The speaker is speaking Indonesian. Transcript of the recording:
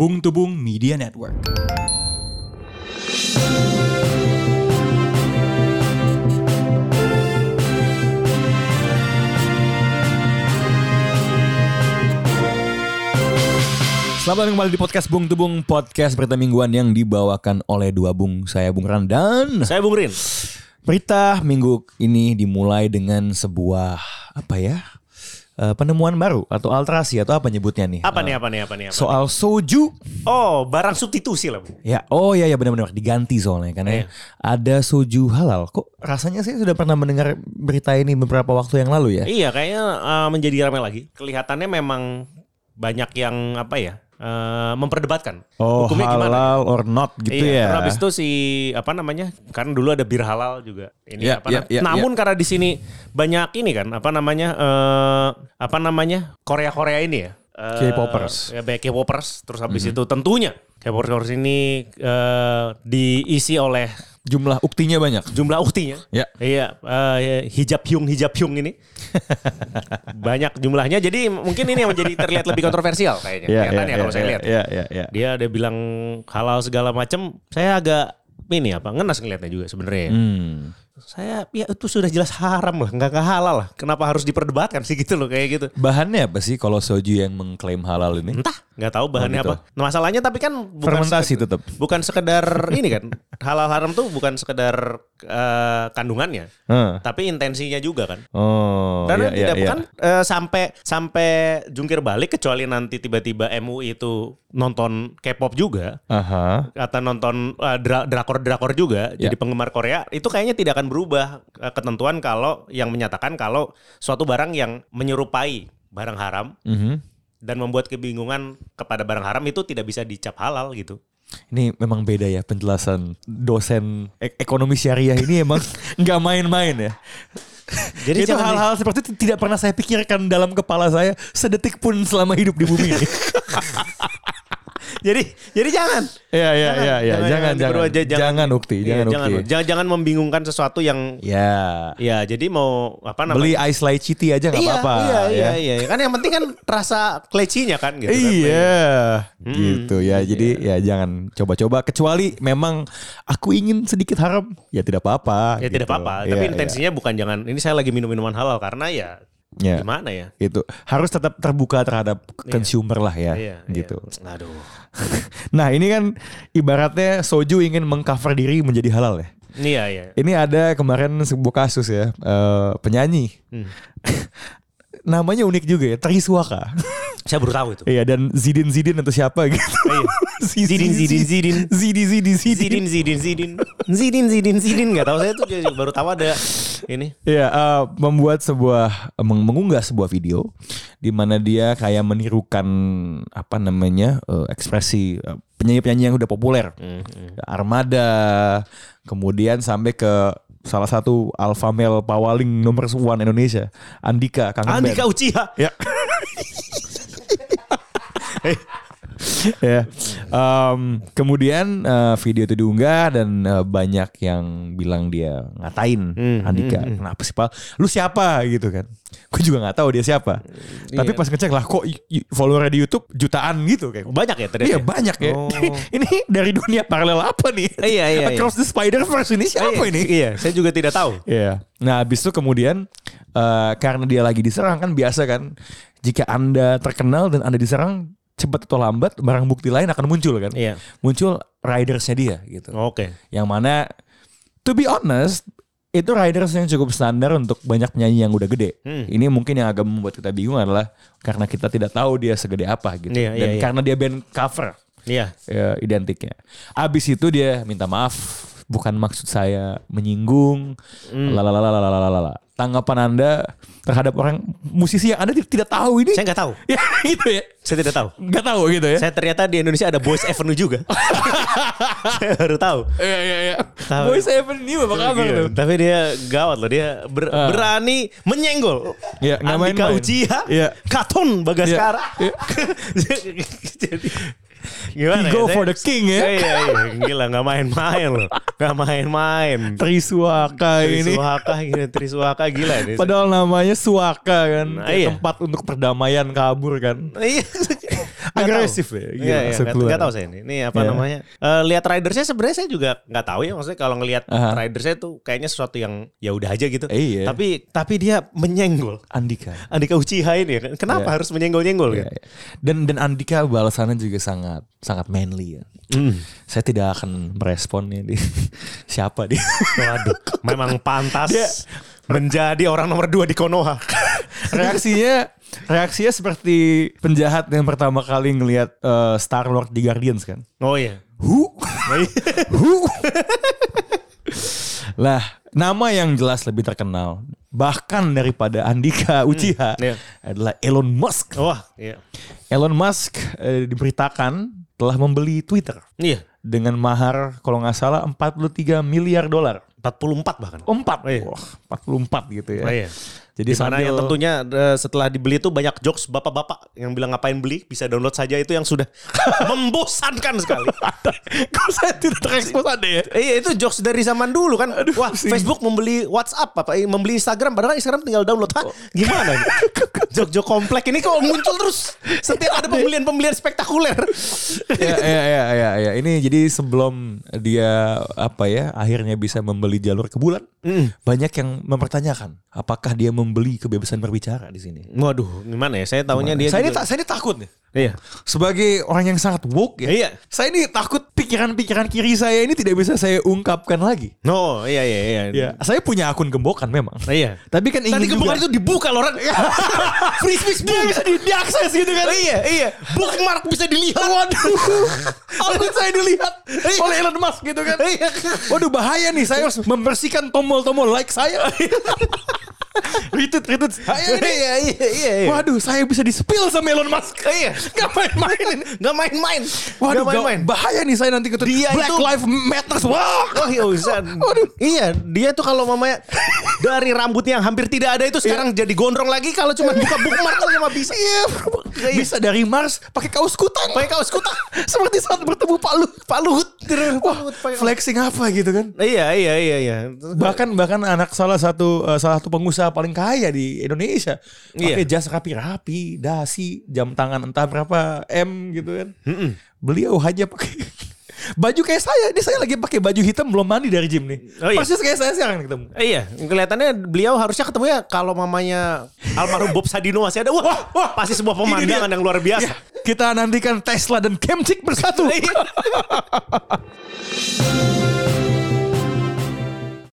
Bung Tubung Media Network. Selamat datang kembali di podcast Bung Tubung Podcast berita mingguan yang dibawakan oleh dua Bung Saya Bung Ran dan Saya Bung Rin. Berita minggu ini dimulai dengan sebuah Apa ya eh, Penemuan baru atau alterasi atau apa nyebutnya nih Apa Eh, nih apa nih apa nih apa? Soal soju Oh, barang substitusi lah, Bu. Ya, oh ya ya benar-benar diganti soalnya karena Iya. ada soju halal. Kok rasanya saya sudah pernah mendengar berita ini beberapa waktu yang lalu ya? Iya, kayaknya eh, menjadi ramai lagi. Kelihatannya memang banyak yang apa ya? Eh, memperdebatkan Oh, hukumnya gimana. halal or not gitu iya, ya. karena habis itu si apa namanya? Karena dulu ada bir halal juga. Ini Iya, apa iya, nam- iya, Namun karena di sini banyak ini kan, apa namanya? eh apa namanya? Korea-Korea ini ya. Eh, K-popers. Ya, banyak K-popers. Terus habis Mhm. itu tentunya K-popers ini eh, diisi oleh Jumlah uktinya banyak. jumlah uktinya. Ya. Iya, eh, hijab hyung hijab hyung ini banyak jumlahnya. Jadi mungkin ini yang menjadi terlihat lebih kontroversial kayaknya. Kelihatannya kalau saya lihat. Iya, iya, iya. Dia ada bilang halal segala macam. Saya agak ini apa ngenas ngelihatnya juga sebenarnya. Hmm. Saya ya itu sudah jelas haram lah, nggak nggak halal lah. Kenapa harus diperdebatkan sih gitu loh kayak gitu. Bahannya apa sih kalau soju yang mengklaim halal ini? Entah, nggak tahu bahannya Oh, gitu. apa. Nah, masalahnya tapi kan bukan Fermentasi sekedar- tetap. bukan sekedar ini kan. Halal haram tuh bukan sekedar eh, kandungannya, Heeh. tapi intensinya juga kan. Oh, Karena iya, iya, tidak iya. kan eh, sampai sampai jungkir balik kecuali nanti tiba-tiba MUI itu nonton K-pop juga Aha. atau nonton eh, dra- drakor-drakor juga Ya. jadi penggemar Korea itu kayaknya tidak akan berubah eh, ketentuan kalau yang menyatakan kalau suatu barang yang menyerupai barang haram Mhm. Dan membuat kebingungan kepada barang haram itu tidak bisa dicap halal gitu. Ini memang beda ya penjelasan dosen ek- ekonomi syariah ini emang nggak main-main ya. Jadi itu hal-hal seperti itu tidak pernah saya pikirkan dalam kepala saya sedetik pun selama hidup di bumi ini. jadi jadi jangan Iya iya iya iya jangan diperluas, jangan j- jangan ukti iya, jangan jangan, ukti. jangan jangan membingungkan sesuatu yang Ya ya jadi mau apa namanya beli ice laiciti aja nggak iya, apa-apa. Iya, iya, ya. iya. Kan yang penting kan rasa klecinya kan gitu. kan. Iya, Hmm, gitu ya. Jadi ya jangan coba-coba kecuali memang aku ingin sedikit haram, ya tidak apa-apa. Ya tidak gitu. apa-apa. Iya, Tapi iya. intensinya bukan jangan ini saya lagi minum minuman halal karena ya Ya. gimana ya? itu harus tetap terbuka terhadap consumer lah ya, Iya, gitu. Iya. Aduh. Nah ini kan ibaratnya soju ingin mengcover diri menjadi halal ya. Iya, iya. Ini ada kemarin sebuah kasus ya eh, penyanyi, Hmm. namanya unik juga ya, Triswaka. Saya baru tahu itu. Iya dan Zidin Zidin atau siapa gitu. Iya. Zidin, Zidin, Zidin. Zidi Zidi Zidi. Zidin, Zidin, Zidin. Zidin, Zidin, Zidin. Gak tahu saya tuh baru tahu ada ini. Iya, eh, membuat sebuah meng- mengunggah sebuah video di mana dia kayak menirukan apa namanya eh, ekspresi eh, penyanyi-penyanyi yang udah populer, Hmm, Armada, kemudian sampai ke salah satu alpha male pawaling nomor one Indonesia, Andika Kangen Andika Band. Uchiha. Ya. ya. Em, kemudian eh, video itu diunggah dan eh, banyak yang bilang dia ngatain Hmm, Andika. Kenapa sih Pak? Lu siapa gitu kan? Gue juga nggak tahu dia siapa. Tapi Iya. pas ngecek lah kok followernya di YouTube jutaan gitu kayak. Banyak ya ternyata. Iya banyak ya. Oh. ini dari dunia paralel apa nih? Iya, iya, iya. Across the Spider Verse ini siapa Iya, ini? Iya, saya juga tidak tahu. Iya. Nah, habis itu kemudian eh, karena dia lagi diserang kan biasa kan jika Anda terkenal dan Anda diserang cepat atau lambat barang bukti lain akan muncul kan. Iya. Muncul ridersnya dia gitu. Oke. Yang mana to be honest itu riders yang cukup standar untuk banyak penyanyi yang udah gede. Hmm. Ini mungkin yang agak membuat kita bingung adalah karena kita tidak tahu dia segede apa gitu. Iya, iya, Dan iya. karena dia band cover Iya. ya, identiknya. Abis itu dia minta maaf, bukan maksud saya menyinggung hmm. tanggapan anda terhadap orang musisi yang anda tidak tahu ini saya nggak tahu ya gitu ya saya tidak tahu nggak tahu gitu ya saya ternyata di Indonesia ada Boys Avenue juga saya baru tahu Ya ya ya. tahu. Boys Avenue apa kabar iya. tuh tapi dia gawat loh dia ber, uh. berani menyenggol ya, Andika main, main. Ujiha ya. Katon Bagaskara ya. ya. jadi gimana He go ya? for the king ya. Iya, iya, gila nggak main-main loh. Nggak main-main. Triswaka ini. Triswaka gila, Triswaka gila ini. Padahal namanya Suaka kan, Nah, iya. tempat untuk perdamaian kabur kan. Iya. Nggak Agresif ya, Iya, iya, keluar. nggak tahu saya ini. Ini apa Iya. namanya? Eh, lihat ridersnya sebenarnya saya juga nggak tahu ya. Maksudnya kalau ngelihat Aha. ridersnya tuh kayaknya sesuatu yang ya udah aja gitu. Iya. Tapi tapi dia menyenggol. Andika. Andika Uchiha ini ya. Kenapa Iya. harus menyenggol-nyenggol Iya, gitu? iya. Dan dan Andika balasannya juga sangat sangat manly ya. Hmm. Saya tidak akan meresponnya di siapa dia. Waduh, memang pantas Dia- menjadi orang nomor dua di Konoha. reaksinya reaksinya seperti penjahat yang pertama kali ngelihat Star Lord di Guardians kan. Oh iya. Hu. Hu. lah, nama yang jelas lebih terkenal bahkan daripada Andika Uchiha iya. adalah Elon Musk. Wah, iya. Elon Musk eh, diberitakan telah membeli Twitter Iya. dengan mahar kalau nggak salah 43 miliar dolar. 44 bahkan. Oh, empat. Iya. Wah, 44 gitu ya. Oh, iya. Jadi Di mana sambil yang tentunya eh, setelah dibeli itu banyak jokes bapak-bapak yang bilang ngapain beli bisa download saja itu yang sudah membosankan sekali. Kok saya tidak terekspos ada ya? Iya itu jokes dari zaman dulu kan. Wah pusing. Facebook membeli WhatsApp apa membeli Instagram padahal Instagram tinggal download. Hah? Gimana? Jok-jok komplek ini kok muncul terus setiap ada pembelian-pembelian spektakuler. ya, ya, ya, ya, ya. Ini jadi sebelum dia apa ya akhirnya bisa membeli jalur ke bulan, banyak yang mempertanyakan apakah dia membeli kebebasan berbicara di sini. Waduh, gimana ya? Saya tahunya dia saya ini juga- tak, saya ini takut nih. Iya. Sebagai orang yang sangat woke ya. Iya. Saya ini takut pikiran-pikiran kiri saya ini tidak bisa saya ungkapkan lagi. No, iya iya iya. Ya, saya punya akun gembokan memang. Iya. Tapi kan ingin Tadi gembokan juga- itu dibuka loh, Ran. Free speech dia bisa di, diakses gitu kan. Iya, iya. Bookmark bisa dilihat. Waduh. Akun saya dilihat oleh Elon Musk gitu kan. Iya. Waduh bahaya nih saya harus membersihkan tombol-tombol like saya. retweet retweet ini. Iya, iya, iya, iya. Waduh saya bisa di spill sama Elon Musk. Iya. Gak main-main. Gak main-main. Waduh Gak main-main. bahaya nih saya nanti ketemu Dia Black itu- Lives Matter. Wah. Oh iya bisa. Iya, dia tuh kalau mamanya dari rambutnya yang hampir tidak ada itu sekarang jadi gondrong lagi kalau cuma buka bookmark saja mah bisa. Iya, bisa dari Mars pakai kaos kutang. Pakai kaos kutang. Seperti saat bertemu Pak Luhut. Pak Luhut. Wah, flexing apa gitu kan? Iya, iya, iya, iya. bahkan bahkan anak salah satu eh, salah satu pengusaha paling kaya di Indonesia Iya. pakai jas rapi-rapi dasi jam tangan entah berapa m gitu kan beliau aja pakai baju kayak saya ini saya lagi pakai baju hitam belum mandi dari gym nih Oh, iya. persis kayak saya sekarang ketemu Eh, Iya, kelihatannya beliau harusnya ketemu ya kalau mamanya almarhum Bob Sadino masih ada. Wah, wah pasti sebuah pemandangan yang luar biasa. Ya, kita nantikan Tesla dan Kemtik bersatu.